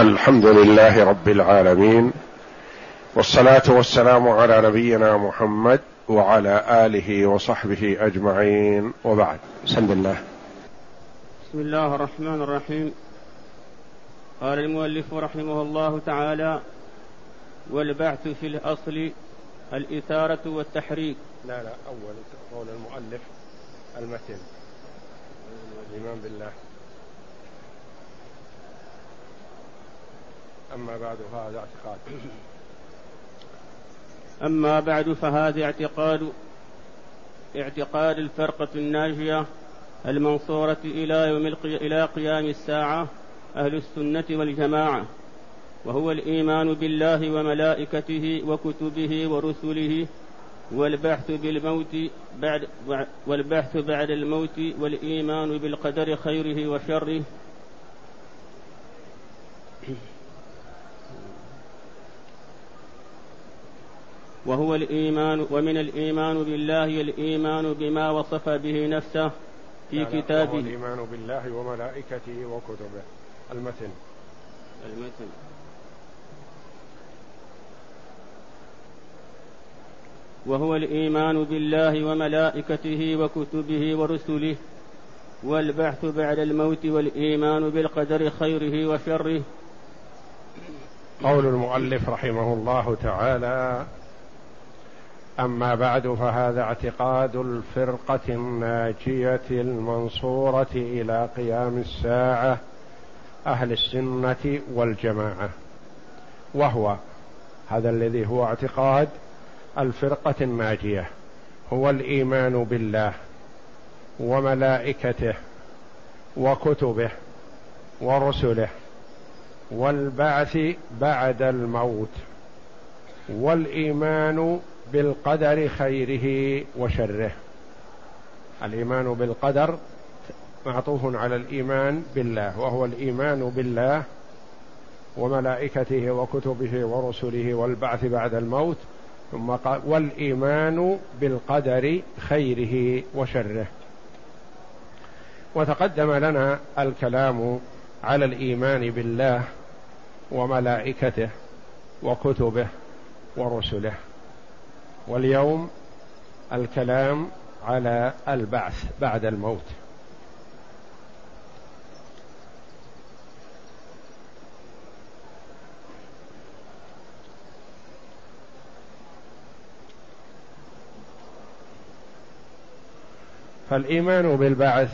الحمد لله رب العالمين والصلاة والسلام على نبينا محمد وعلى آله وصحبه أجمعين وبعد. بسم الله. بسم الله الرحمن الرحيم. قال المؤلف رحمه الله تعالى والبعث في الأصل الإثارة والتحريك. لا لا أول قول المؤلف المتن. الإيمان بالله. أما بعد فهذا اعتقاد. أما بعد فهذا اعتقاد اعتقاد الفرقة الناجية المنصورة إلى يوم إلى قيام الساعة أهل السنة والجماعة وهو الإيمان بالله وملائكته وكتبه ورسله والبحث بالموت بعد والبحث بعد الموت والإيمان بالقدر خيره وشره وهو الإيمان ومن الإيمان بالله الإيمان بما وصف به نفسه في كتابه. الإيمان بالله وملائكته وكتبه. المتن. المتن. وهو الإيمان بالله وملائكته وكتبه ورسله والبعث بعد الموت والإيمان بالقدر خيره وشره. قول المؤلف رحمه الله تعالى أما بعد فهذا اعتقاد الفرقة الناجية المنصورة إلى قيام الساعة أهل السنة والجماعة. وهو هذا الذي هو اعتقاد الفرقة الناجية هو الإيمان بالله وملائكته وكتبه ورسله والبعث بعد الموت والإيمان بالقدر خيره وشره. الإيمان بالقدر معطوف على الإيمان بالله وهو الإيمان بالله وملائكته وكتبه ورسله والبعث بعد الموت ثم قال والإيمان بالقدر خيره وشره. وتقدم لنا الكلام على الإيمان بالله وملائكته وكتبه ورسله. واليوم الكلام على البعث بعد الموت. فالإيمان بالبعث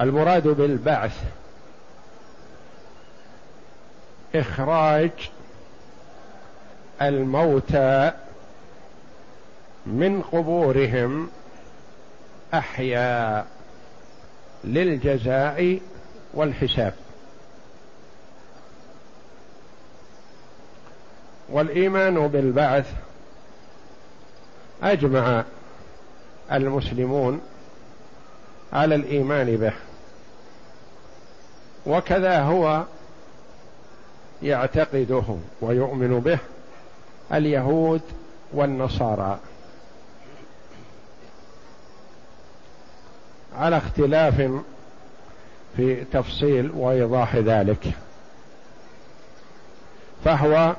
المراد بالبعث إخراج الموتى من قبورهم أحياء للجزاء والحساب. والإيمان بالبعث أجمع المسلمون على الإيمان به. وكذا هو يعتقده ويؤمن به. اليهود والنصارى. على اختلاف في تفصيل وإيضاح ذلك. فهو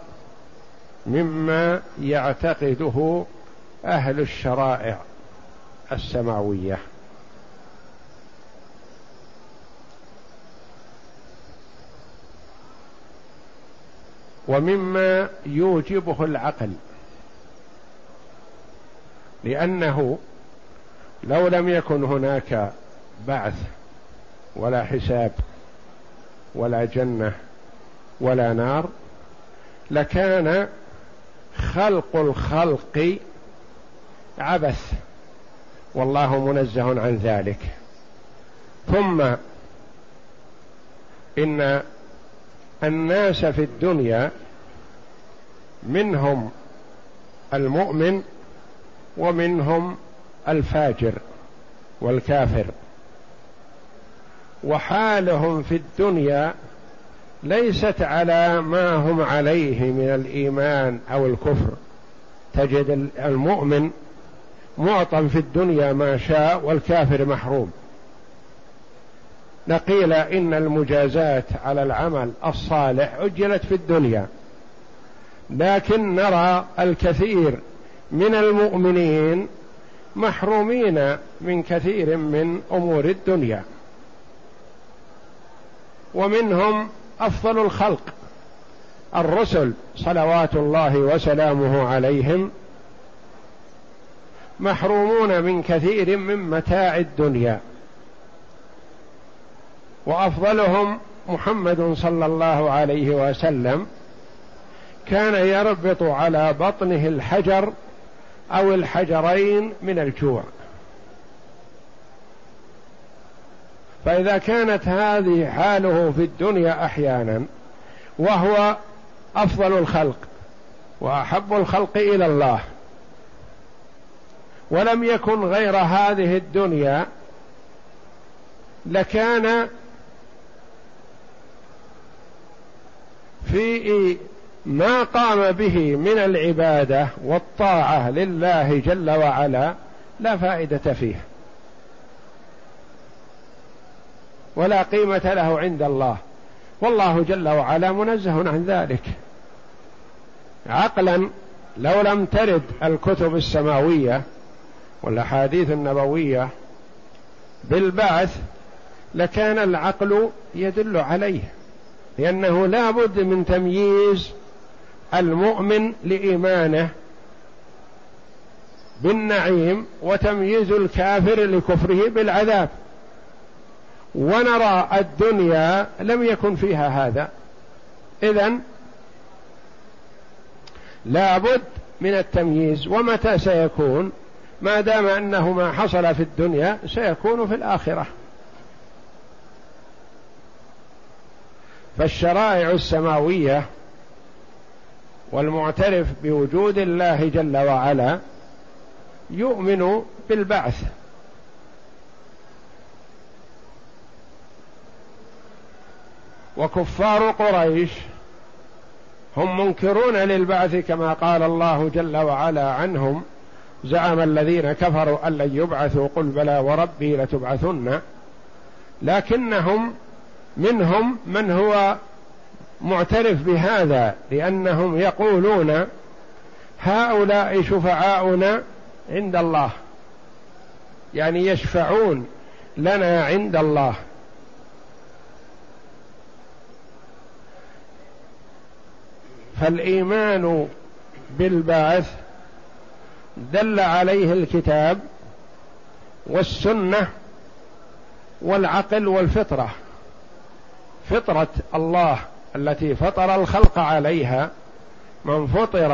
مما يعتقده أهل الشرائع السماوية. ومما يوجبه العقل. لأنه لو لم يكن هناك بعث ولا حساب ولا جنة ولا نار لكان خلق الخلق عبث والله منزه عن ذلك. ثم إن الناس في الدنيا منهم المؤمن ومنهم الفاجر والكافر. وحالهم في الدنيا ليست على ما هم عليه من الإيمان أو الكفر. تجد المؤمن معطى في الدنيا ما شاء والكافر محروم. لقيل إن المجازات على العمل الصالح أجلت في الدنيا. لكن نرى الكثير من المؤمنين محرومين من كثير من أمور الدنيا. ومنهم أفضل الخلق الرسل صلوات الله وسلامه عليهم محرومون من كثير من متاع الدنيا. وأفضلهم محمد صلى الله عليه وسلم كان يربط على بطنه الحجر أو الحجرين من الجوع. فإذا كانت هذه حاله في الدنيا أحيانا وهو أفضل الخلق وأحب الخلق إلى الله ولم يكن غير هذه الدنيا لكان في ما قام به من العبادة والطاعة لله جل وعلا لا فائدة فيه. ولا قيمة له عند الله. والله جل وعلا منزه عن ذلك. عقلا لو لم ترد الكتب السماوية والأحاديث النبوية بالبعث لكان العقل يدل عليه. لأنه لا بد من تمييز المؤمن لإيمانه بالنعيم وتمييز الكافر لكفره بالعذاب. ونرى الدنيا لم يكن فيها هذا. اذا لابد من التمييز. ومتى سيكون؟ ما دام انه ما حصل في الدنيا سيكون في الآخرة. فالشرائع السماوية والمعترف بوجود الله جل وعلا يؤمن بالبعث. وكفار قريش هم منكرون للبعث كما قال الله جل وعلا عنهم زعم الذين كفروا أن لن يبعثوا قل بلى وربي لتبعثن. لكنهم منهم من هو معترف بهذا لأنهم يقولون هؤلاء شفعاؤنا عند الله. يعني يشفعون لنا عند الله. فالإيمان بالبعث دل عليه الكتاب والسنة والعقل والفطرة. فطرة الله. التي فطر الخلق عليها من فطر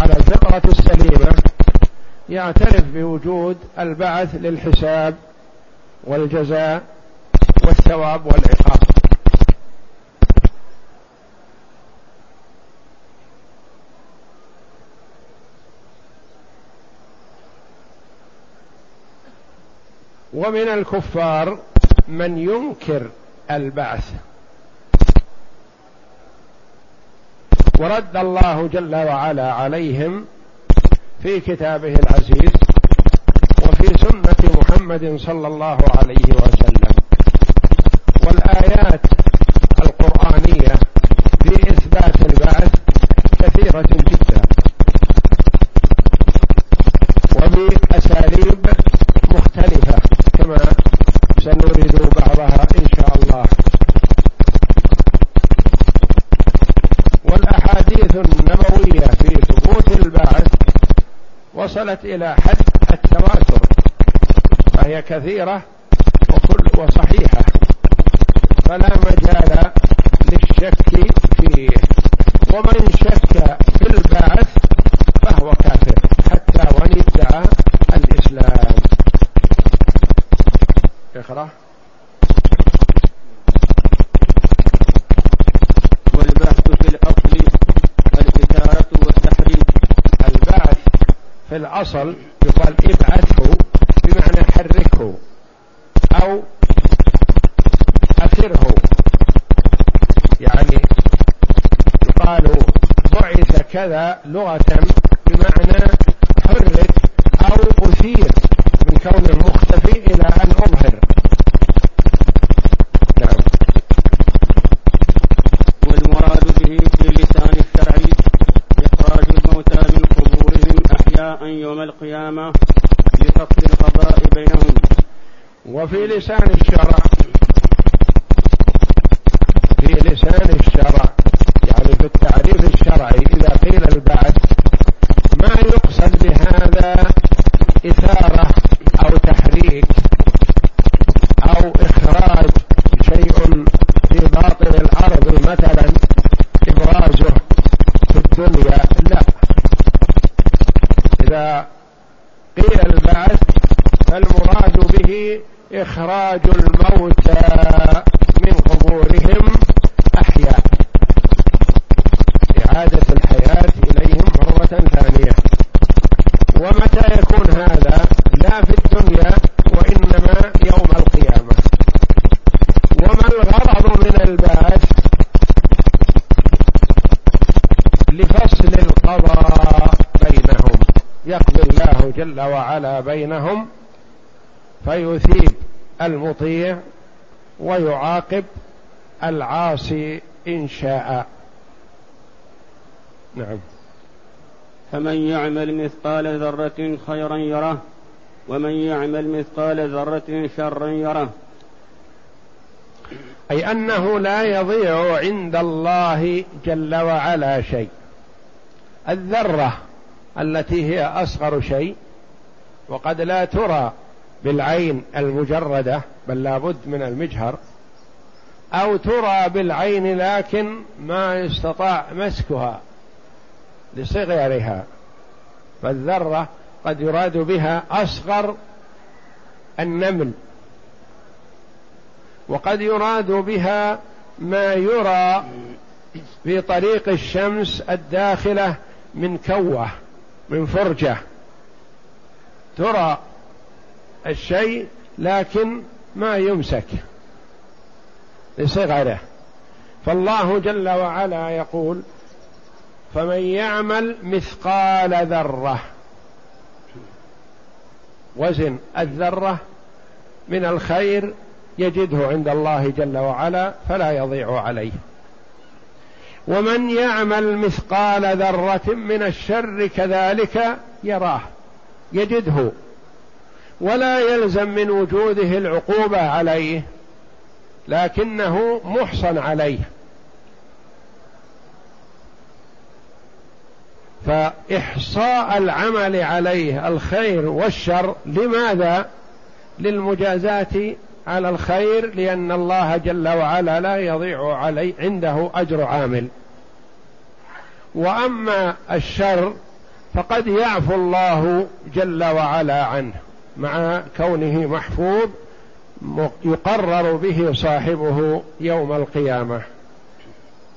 على الفطرة السليمة يعترف بوجود البعث للحساب والجزاء والثواب والعقاب. ومن الكفار من ينكر البعث. ورد الله جل وعلا عليهم في كتابه العزيز وفي سنة محمد صلى الله عليه وسلم. والآيات القرآنية في إثبات البعث كثيرة جدا وبأساليب مختلفة كما سنورد بعضها إن شاء الله النبوية في ثبوت البعث وصلت إلى حد التواتر فهي كثيرة وكل وصحيحة. فلا مجال للشك فيه. ومن شك في البعث فهو كافر حتى وان ادعى الإسلام اقرأ في الأصل يقال ابعثه بمعنى حركه أو أثره يعني يقال بعث كذا لغة بمعنى حرك أو أثير من كونه مختفي إلى أن أظهر يوم القيامة لفصل القضاء بينهم. وفي لسان الشرع في لسان الشرع يعني في التعريف الشرعي إذا قيل البعث ما يقصد بهذا إثارة أو تحريك أو إخراج شيء في باطن الأرض مثلا إبرازه في الدنيا لا إذا قيل البعث فالمراد به إخراج الموتى من قبورهم أحياء إعادة الحياة إليهم مرة ثانية ومتى يكون هذا لا في الدنيا وإنما يوم القيامة وما الغرض من البعث لفصل القضاء بينهم يقضي الله وعلا بينهم فيثيب المطيع ويعاقب العاصي إن شاء. نعم. فمن يعمل مثقال ذرة خيرا يره ومن يعمل مثقال ذرة شرا يره. أي أنه لا يضيع عند الله جل وعلا شيء. الذرة التي هي أصغر شيء وقد لا ترى بالعين المجردة بل لابد من المجهر أو ترى بالعين لكن ما يستطاع مسكها لصغرها فالذرة قد يراد بها أصغر النمل وقد يراد بها ما يرى في طريق الشمس الداخلة من كوة من فرجة. ترى الشيء لكن ما يمسك. لصغره فالله جل وعلا يقول فمن يعمل مثقال ذرة وزن الذرة من الخير يجده عند الله جل وعلا فلا يضيع عليه. ومن يعمل مثقال ذرة من الشر كذلك يراه. يجده ولا يلزم من وجوده العقوبة عليه لكنه محصن عليه فإحصاء العمل عليه الخير والشر لماذا؟ للمجازاة على الخير لأن الله جل وعلا لا يضيع عليه عنده أجر عامل وأما الشر فقد يعفو الله جل وعلا عنه مع كونه محفوظ يقرر به صاحبه يوم القيامة.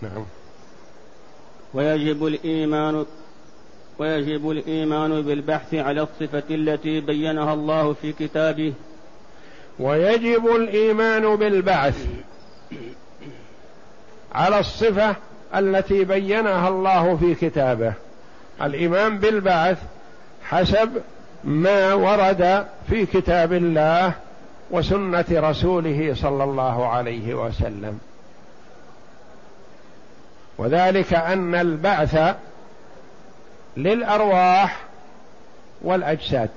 نعم. ويجب الإيمان ويجب الإيمان بالبحث على الصفة التي بينها الله في كتابه. ويجب الإيمان بالبعث على الصفة التي بينها الله في كتابه. الإيمان بالبعث حسب ما ورد في كتاب الله وسنة رسوله صلى الله عليه وسلم. وذلك أن البعث للأرواح والأجساد.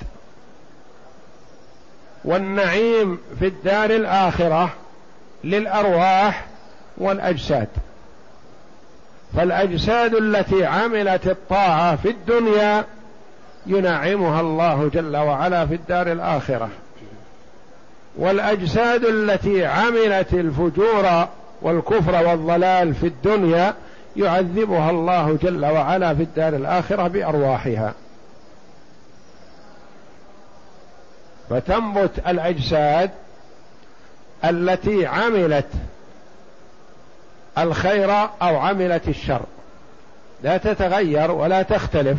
والنعيم في الدار الآخرة للأرواح والأجساد. فالأجساد التي عملت الطاعة في الدنيا ينعمها الله جل وعلا في الدار الآخرة. والأجساد التي عملت الفجور والكفر والضلال في الدنيا يعذبها الله جل وعلا في الدار الآخرة بأرواحها. فتنبت الأجساد التي عملت الخير أو عملت الشر. لا تتغير ولا تختلف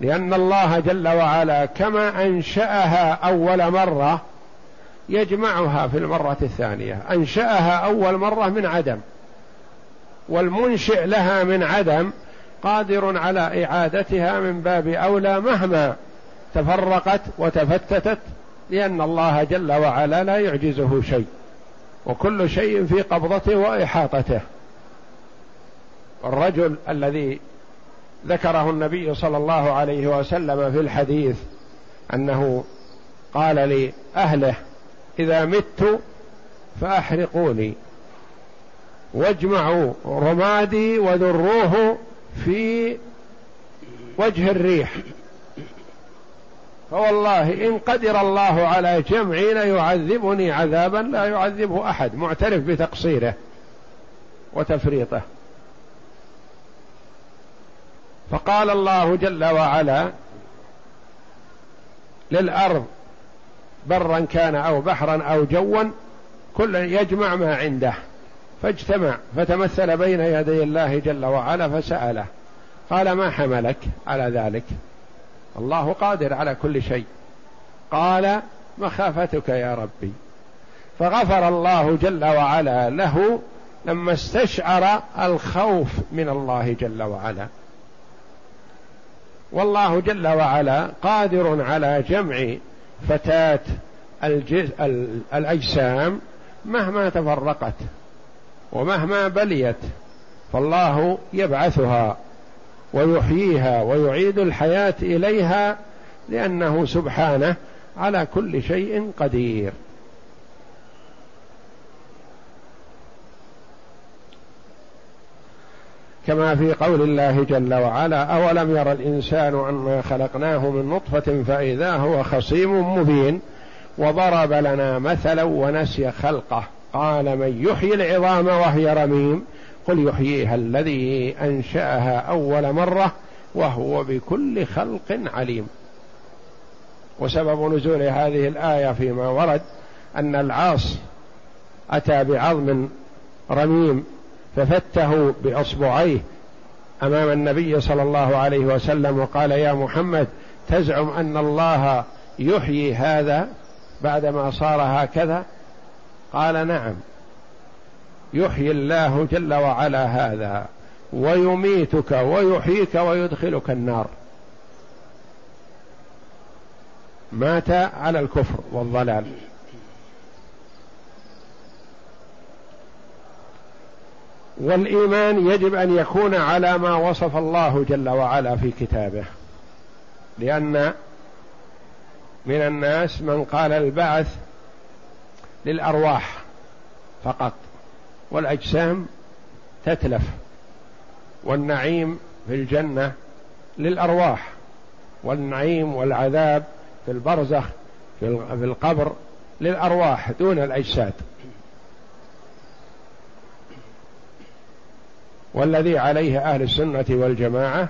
لأن الله جل وعلا كما أنشأها أول مرة يجمعها في المرة الثانية. أنشأها أول مرة من عدم والمنشئ لها من عدم قادر على إعادتها من باب أولى مهما تفرقت وتفتتت لأن الله جل وعلا لا يعجزه شيء وكل شيء في قبضته وإحاطته. الرجل الذي ذكره النبي صلى الله عليه وسلم في الحديث أنه قال لاهله إذا مت فأحرقوني واجمعوا رمادي وذروه في وجه الريح. فوالله إن قدر الله على جمعي ليعذبني عذابا لا يعذبه أحد معترف بتقصيره وتفريطه. فقال الله جل وعلا للأرض برا كان أو بحرا أو جوا كل يجمع ما عنده. فاجتمع فتمثل بين يدي الله جل وعلا فسأله. قال ما حملك على ذلك؟ الله قادر على كل شيء. قال مخافتك يا ربي. فغفر الله جل وعلا له لما استشعر الخوف من الله جل وعلا. والله جل وعلا قادر على جمع فتاة الجز... الأجسام مهما تفرقت ومهما بليت فالله يبعثها ويحييها ويعيد الحياة إليها لأنه سبحانه على كل شيء قدير. كما في قول الله جل وعلا أولم ير الإنسان أنا خلقناه من نطفة فإذا هو خصيم مبين وضرب لنا مثلا ونسي خلقه. قال من يحيي العظام وهي رميم قل يحييها الذي أنشأها أول مرة وهو بكل خلق عليم. وسبب نزول هذه الآية فيما ورد أن العاص أتى بعظم رميم ففته بأصبعيه أمام النبي صلى الله عليه وسلم وقال يا محمد تزعم أن الله يحيي هذا بعدما صار هكذا؟ قال نعم. يحيي الله جل وعلا هذا ويميتك ويحييك ويدخلك النار. مات على الكفر والضلال. والإيمان يجب أن يكون على ما وصف الله جل وعلا في كتابه. لأن من الناس من قال البعث للأرواح فقط والأجسام تتلف والنعيم في الجنة للأرواح والنعيم والعذاب في البرزخ في القبر للأرواح دون الأجساد. والذي عليه أهل السنة والجماعة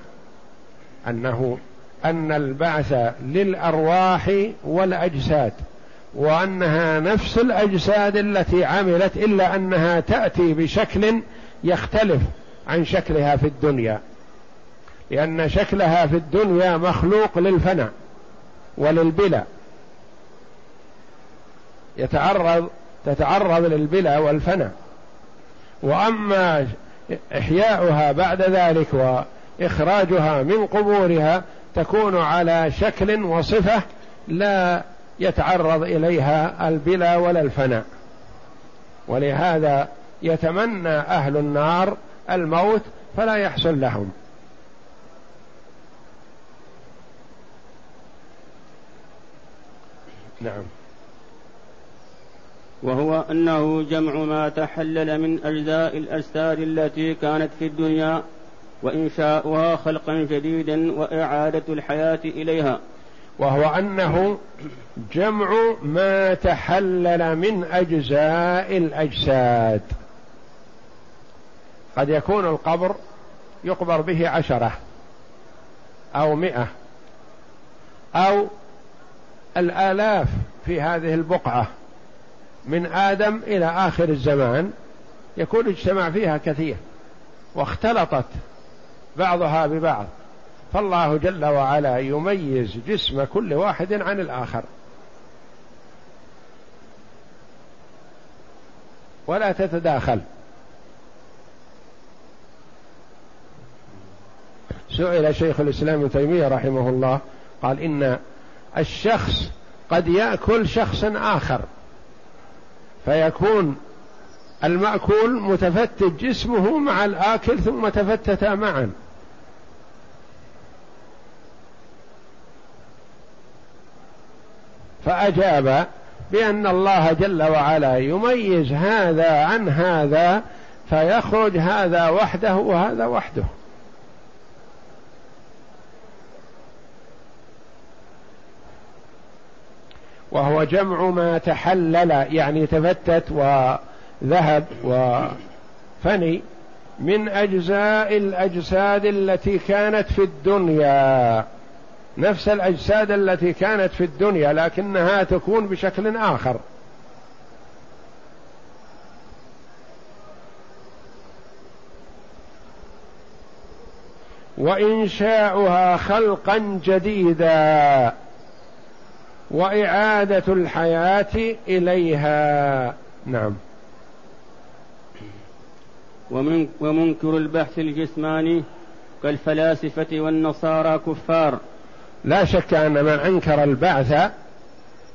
أنه أن البعث للأرواح والأجساد وأنها نفس الأجساد التي عملت إلا أنها تأتي بشكل يختلف عن شكلها في الدنيا. لأن شكلها في الدنيا مخلوق للفناء وللبلا. يتعرض تتعرض للبلا والفناء. وأما إحياؤها بعد ذلك وإخراجها من قبورها تكون على شكل وصفة لا يتعرض إليها البلا ولا الفناء. ولهذا يتمنى أهل النار الموت فلا يحصل لهم. نعم. وهو أنه جمع ما تحلل من أجزاء الأجساد التي كانت في الدنيا وإنشاؤها خلقا جديدا وإعادة الحياة إليها. وهو أنه جمع ما تحلل من أجزاء الأجساد. قد يكون القبر يقبر به عشرة أو مئة أو الآلاف في هذه البقعة. من آدم إلى آخر الزمان يكون اجتمع فيها كثير واختلطت بعضها ببعض. فالله جل وعلا يميز جسم كل واحد عن الآخر. ولا تتداخل. سئل شيخ الإسلام ابن تيمية رحمه الله قال إن الشخص قد يأكل شخص آخر. فيكون المأكول متفتت جسمه مع الآكل ثم تفتتا معا. فأجاب بأن الله جل وعلا يميز هذا عن هذا فيخرج هذا وحده وهذا وحده. وهو جمع ما تحلل يعني تفتت وذهب وفني من أجزاء الأجساد التي كانت في الدنيا. نفس الأجساد التي كانت في الدنيا لكنها تكون بشكل آخر. وإنشاؤها خلقا جديدا. وإعادة الحياة إليها. نعم. ومن ومنكر البحث الجسماني كالفلاسفة والنصارى كفار. لا شك أن من أنكر البعث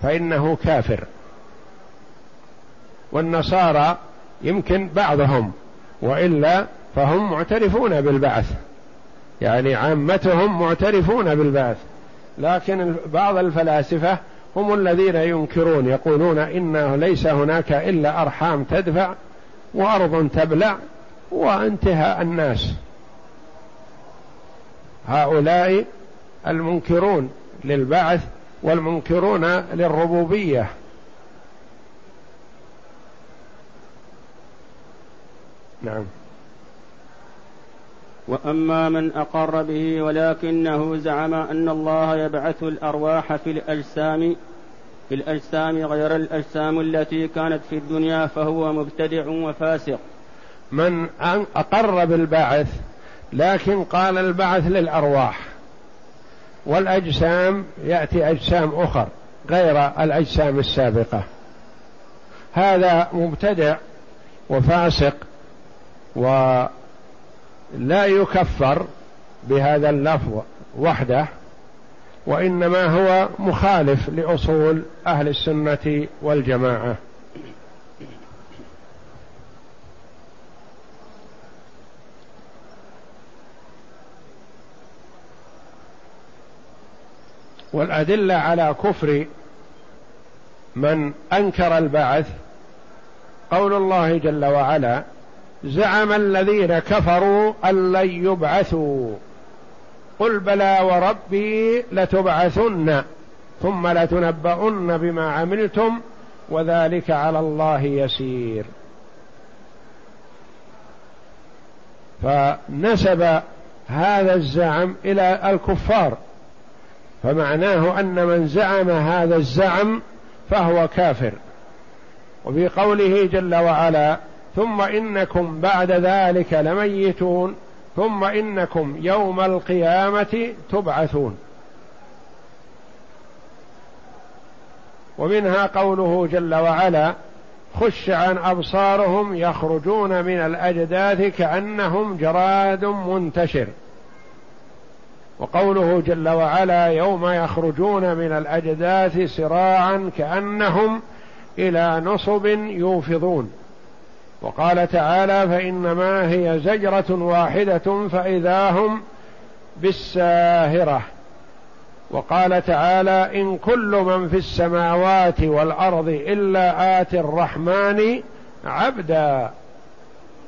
فإنه كافر. والنصارى يمكن بعضهم وإلا فهم معترفون بالبعث. يعني عامتهم معترفون بالبعث. لكن بعض الفلاسفة هم الذين ينكرون يقولون انه ليس هناك إلا أرحام تدفع وأرض تبلع وانتهى الناس. هؤلاء المنكرون للبعث والمنكرون للربوبية. نعم. وأما من أقر به ولكنه زعم أن الله يبعث الأرواح في الأجسام في الأجسام غير الأجسام التي كانت في الدنيا فهو مبتدع وفاسق. من أقر بالبعث لكن قال البعث للأرواح. والأجسام يأتي أجسام أخر غير الأجسام السابقة. هذا مبتدع وفاسق و لا يكفر بهذا اللفظ وحده وإنما هو مخالف لأصول أهل السنة والجماعة. والأدلة على كفر من أنكر البعث قول الله جل وعلا زعم الذين كفروا أن لن يبعثوا. قل بلى وربي لتبعثن ثم لتنبؤن بما عملتم وذلك على الله يسير. فنسب هذا الزعم إلى الكفار فمعناه أن من زعم هذا الزعم فهو كافر. وفي قوله جل وعلا ثم إنكم بعد ذلك لميتون ثم إنكم يوم القيامة تبعثون. ومنها قوله جل وعلا خش عن أبصارهم يخرجون من الأجداث كأنهم جراد منتشر. وقوله جل وعلا يوم يخرجون من الأجداث سراعا كأنهم إلى نصب يوفضون. وقال تعالى فإنما هي زجرة واحدة فإذا هم بالساهرة. وقال تعالى إن كل من في السماوات والأرض إلا اتي الرحمن عبدا.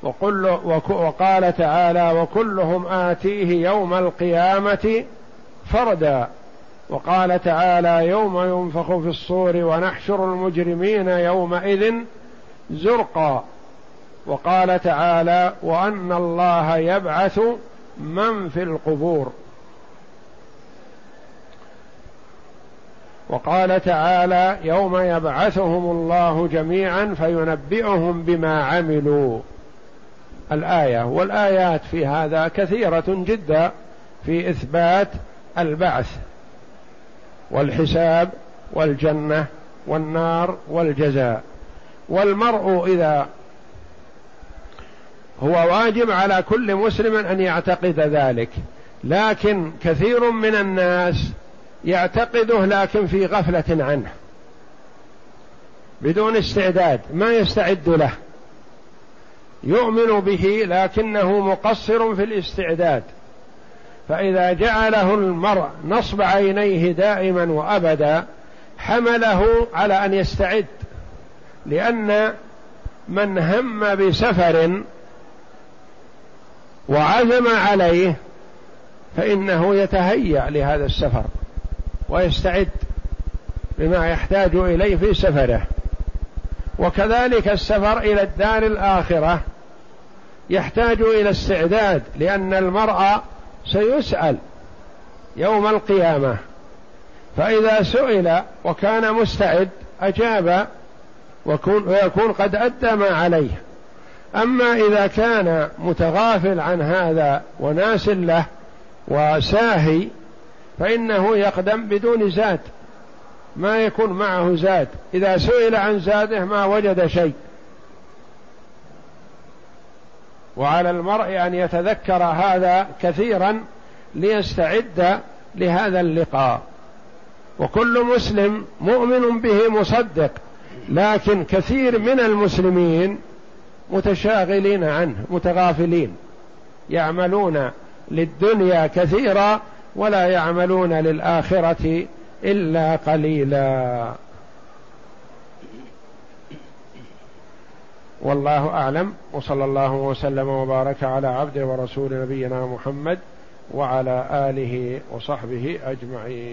وقل وقال تعالى وكلهم آتيه يوم القيامة فردا. وقال تعالى يوم ينفخ في الصور ونحشر المجرمين يومئذ زرقا. وقال تعالى وأن الله يبعث من في القبور. وقال تعالى يوم يبعثهم الله جميعا فينبئهم بما عملوا. الآية والآيات في هذا كثيرة جدا في إثبات البعث والحساب والجنة والنار والجزاء. والمرء إذا هو واجب على كل مسلم أن يعتقد ذلك. لكن كثير من الناس يعتقده لكن في غفلة عنه. بدون استعداد ما يستعد له. يؤمن به لكنه مقصر في الاستعداد. فإذا جعله المرء نصب عينيه دائما وأبدا حمله على أن يستعد. لأن من هم بسفر وعزم عليه فإنه يتهيأ لهذا السفر ويستعد بما يحتاج إليه في سفره. وكذلك السفر إلى الدار الآخرة يحتاج إلى استعداد لأن المرء سيسأل يوم القيامة. فإذا سئل وكان مستعد أجاب ويكون قد أدى ما عليه. أما إذا كان متغافل عن هذا وناس له وساهي فإنه يقدم بدون زاد ما يكون معه زاد. إذا سئل عن زاده ما وجد شيء. وعلى المرء أن يتذكر هذا كثيرا ليستعد لهذا اللقاء. وكل مسلم مؤمن به مصدق لكن كثير من المسلمين متشاغلين عنه متغافلين. يعملون للدنيا كثيرا ولا يعملون للآخرة إلا قليلا. والله أعلم. وصلى الله وسلم وبارك على عبده ورسول نبينا محمد وعلى آله وصحبه أجمعين.